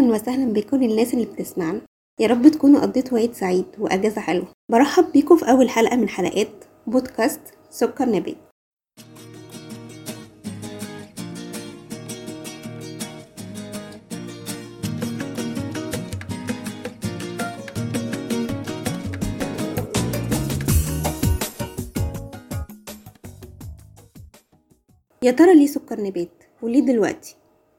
أهلا وسهلا بكل الناس اللي بتسمعنا. يا رب تكونوا قضيتوا عيد سعيد وأجازة حلوة. برحب بيكم في أول حلقة من حلقات بودكاست سكر نبات. يا ترى ليه سكر نبات؟ وليه دلوقتي؟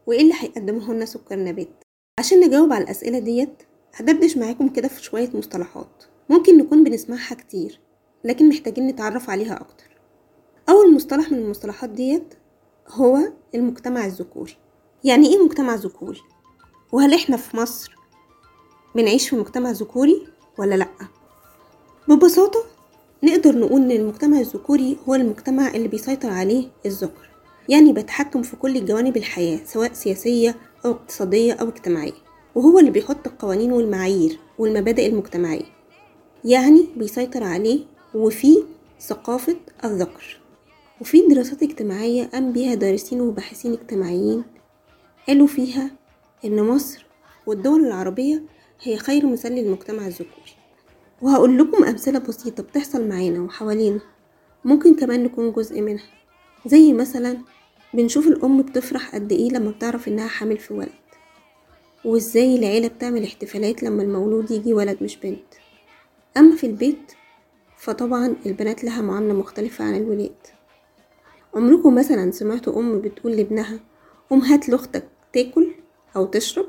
وإيه اللي هيقدمه لنا سكر نبات؟ عشان نجاوب على الأسئلة ديت هدردش معاكم كده في شوية مصطلحات. ممكن نكون بنسمعها كتير لكن محتاجين نتعرف عليها أكتر. أول مصطلح من المصطلحات ديت هو المجتمع الذكوري. يعني إيه مجتمع ذكوري؟ وهل إحنا في مصر بنعيش في مجتمع ذكوري ولا لأ؟ ببساطة نقدر نقول إن المجتمع الذكوري هو المجتمع اللي بيسيطر عليه الذكر. يعني بيتحكم في كل جوانب الحياة سواء سياسية أو اقتصادية أو اجتماعية وهو اللي بيحط القوانين والمعايير والمبادئ المجتمعية. يعني بيسيطر عليه وفي ثقافة الذكر. وفي دراسات اجتماعية قام بيها دارسين وباحثين اجتماعيين قالوا فيها إن مصر والدول العربية هي خير مثال للمجتمع الذكوري. وهقول لكم أمثلة بسيطة بتحصل معانا وحوالينا ممكن كمان نكون جزء منها زي مثلا بنشوف الأم بتفرح قد إيه لما بتعرف إنها حامل في ولد وإزاي العيلة بتعمل احتفالات لما المولود يجي ولد مش بنت. أما في البيت فطبعا البنات لها معاملة مختلفة عن الولاد. عمركم مثلا سمعتوا أم بتقول لابنها قوم هات لأختك تاكل أو تشرب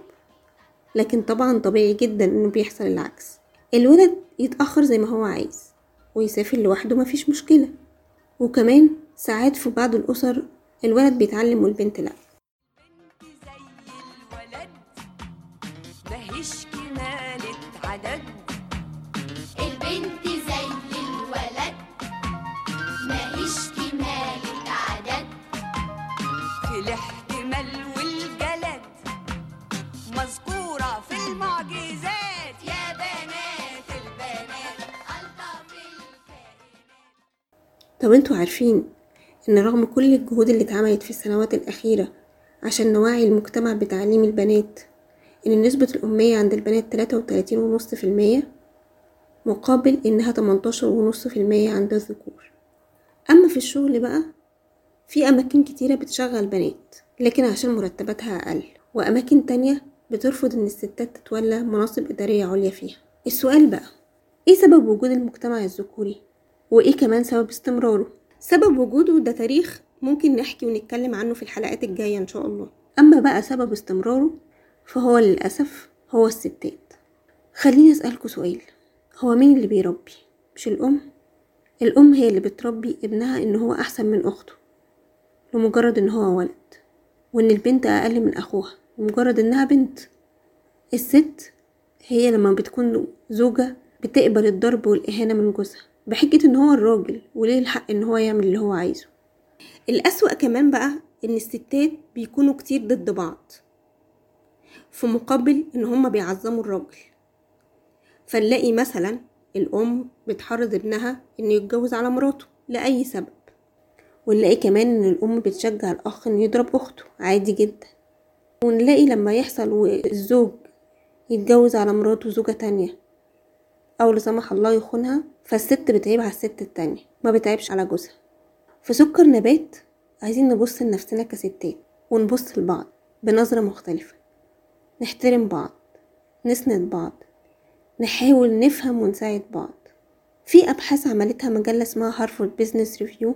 لكن طبعا طبيعي جدا إنه بيحصل العكس. الولد يتأخر زي ما هو عايز ويسافر لوحده مفيش مشكلة. وكمان ساعات في بعض الأسر الولد بيتعلم والبنت لأ. زي الولد ماهيش كمالة عدد البنت زي الولد ماهيش كمالة عدد. في الاحتمال والجلد مذكورة في المعجزات. يا بنات البنات ألطف الكائنات. طب أنتوا عارفين إن رغم كل الجهود اللي اتعملت في السنوات الأخيرة عشان نوعي المجتمع بتعليم البنات إن نسبة الأمية عند البنات تلاتة وتلاتين ونص في المية مقابل إنها تمنتاشر ونص في المية عند الذكور أما في الشغل بقى في أماكن كتيرة بتشغل بنات لكن عشان مرتباتها أقل وأماكن تانية بترفض إن الستات تتولى مناصب إدارية عليا فيها السؤال بقى إيه سبب وجود المجتمع الذكوري؟ وإيه كمان سبب استمراره؟ سبب وجوده ده تاريخ ممكن نحكي ونتكلم عنه في الحلقات الجاية إن شاء الله. أما بقى سبب استمراره فهو للأسف هو الستات. خليني أسألكوا سؤال. هو مين اللي بيربي؟ مش الأم؟ الأم هي اللي بتربي ابنها إن هو أحسن من أخته لمجرد إن هو ولد وإن البنت أقل من أخوها لمجرد إنها بنت. الست هي لما بتكون زوجة بتقبل الضرب والإهانة من جوزها. بحجة إن هو الراجل وليه الحق إن هو يعمل اللي هو عايزه. الأسوأ كمان بقى إن الستات بيكونوا كتير ضد بعض في مقابل إن هما بيعظموا الراجل. فنلاقي مثلا الأم بتحرض ابنها إنه يتجوز على مراته لأي سبب. ونلاقي كمان إن الأم بتشجع الأخ إنه يضرب أخته عادي جدا. ونلاقي لما يحصل والزوج يتجوز على مراته زوجة تانية أو لا سمح الله يخونها فالست بتعيب على الست التانية ما بتعيبش على جوزها. في سكر نبات عايزين نبص لنفسنا كستات ونبص لبعض بنظرة مختلفة. نحترم بعض نسند بعض نحاول نفهم ونساعد بعض. في أبحاث عملتها مجلة اسمها Harvard Business Review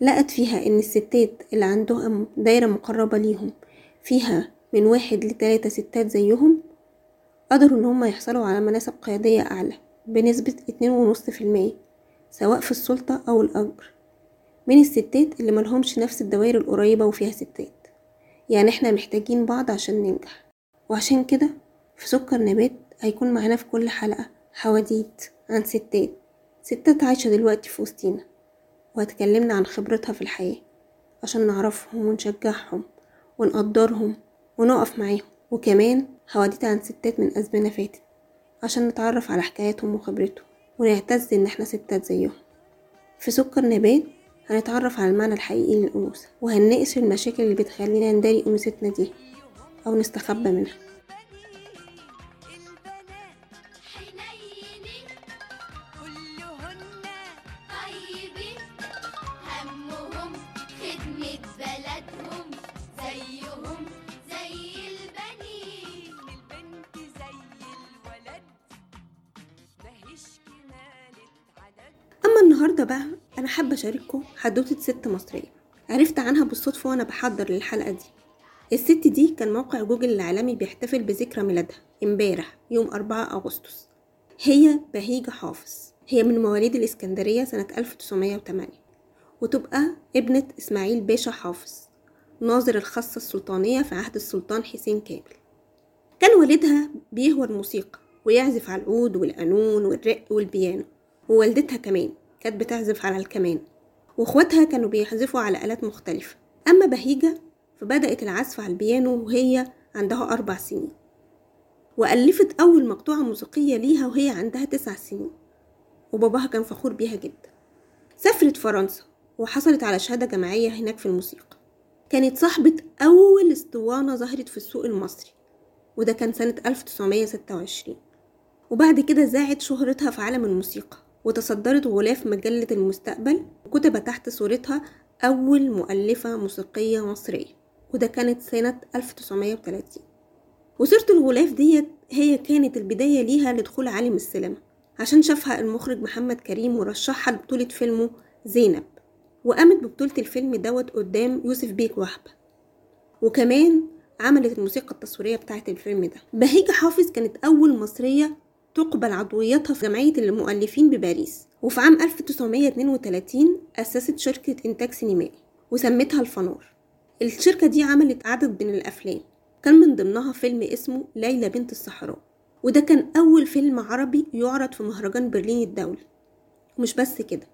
لقت فيها إن الستات اللي عندهم دايرة مقربة ليهم فيها من واحد لتلاتة ستات زيهم قدروا إن هما يحصلوا على مناصب قيادية أعلى بنسبة اتنين ونص في المية سواء في السلطة أو الأجر. من الستات اللي ملهمش نفس الدوائر القريبة وفيها ستات. يعني إحنا محتاجين بعض عشان ننجح. وعشان كده في سكر نبات هيكون معانا في كل حلقة حواديت عن ستات. ستات عايشة دلوقتي في وسطينا وهتكلمنا عن خبرتها في الحياة عشان نعرفهم ونشجعهم ونقدرهم ونقف معاهم. وكمان حواديت عن ستات من أزمنة فاتت عشان نتعرف على حكاياتهم وخبرتهم ونعتز إن إحنا ستات زيهم. في سكر نبات هنتعرف على المعنى الحقيقي للأنوثة وهنناقش المشاكل اللي بتخلينا نداري أنوثتنا دي أو نستخبى منها. خدمة بلدهم زيهم. النهاردة بقى أنا حابة أشارككم حدوتة ست مصرية. عرفت عنها بالصدفة وأنا بحضر للحلقة دي. الست دي كان موقع جوجل العالمي بيحتفل بذكرى ميلادها امبارح يوم 4 أغسطس. هي بهيجة حافظ. هي من مواليد الإسكندرية سنة 1908 وتبقى ابنة إسماعيل باشا حافظ ناظر الخاصة السلطانية في عهد السلطان حسين كامل. كان والدها بيهوى الموسيقى ويعزف على العود والقانون والرق والبيانو ووالدتها كمان. كانت بتعزف على الكمان واخواتها كانوا بيعزفوا على آلات مختلفة. أما بهيجة فبدأت العزف على البيانو وهي عندها أربع سنين وألفت أول مقطوعة موسيقية ليها وهي عندها تسع سنين وباباها كان فخور بيها جدا. سافرت فرنسا وحصلت على شهادة جامعية هناك في الموسيقى. كانت صاحبة أول أسطوانة ظهرت في السوق المصري وده كان سنة 1926 وبعد كده زاعت شهرتها في عالم الموسيقى. وتصدرت غلاف مجلة المستقبل وكتب تحت صورتها أول مؤلفة موسيقية مصرية وده كانت سنة 1930 وصورة الغلاف ديت هي كانت البداية ليها لدخول عالم السينما عشان شافها المخرج محمد كريم ورشحها لبطولة فيلمه زينب وقامت ببطولة الفيلم دوت قدام يوسف بيك وهبة وكمان عملت الموسيقى التصويرية بتاعت الفيلم ده. بهيجة حافظ كانت أول مصرية تقبل عضويتها في جمعية المؤلفين بباريس وفي عام 1932 أسست شركة إنتاج سينمائي وسمتها الفنار الشركة دي عملت عدد من الأفلام كان من ضمنها فيلم اسمه ليلى بنت الصحراء وده كان أول فيلم عربي يعرض في مهرجان برلين الدولي. ومش بس كده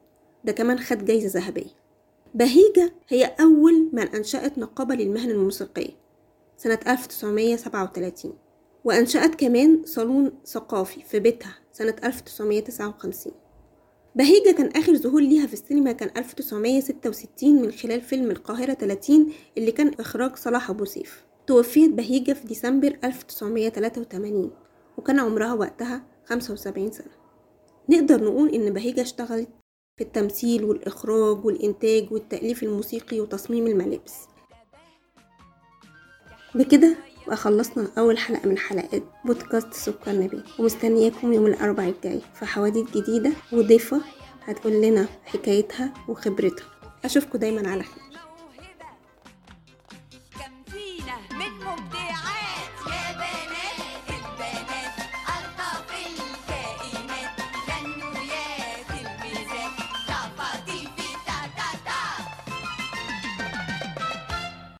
ده كمان خد جايزة ذهبية. بهيجة هي أول من أنشأت نقابة للمهن الموسيقية سنة 1937 وأنشأت كمان صالون ثقافي في بيتها سنة 1959 بهيجة كان آخر ظهور ليها في السينما كان 1966 من خلال فيلم القاهرة 30 اللي كان إخراج صلاح أبو سيف. توفيت بهيجة في ديسمبر 1983 وكان عمرها وقتها 75 سنة. نقدر نقول إن بهيجة اشتغلت في التمثيل والإخراج والإنتاج والتأليف الموسيقي وتصميم الملابس. بكده بقى خلصنا أول حلقة من حلقات بودكاست سكر نبات ومستنياكم يوم الأربعاء الجاي في حواديت جديدة وضيفة هتقول لنا حكايتها وخبرتها. أشوفكم دايما على خير.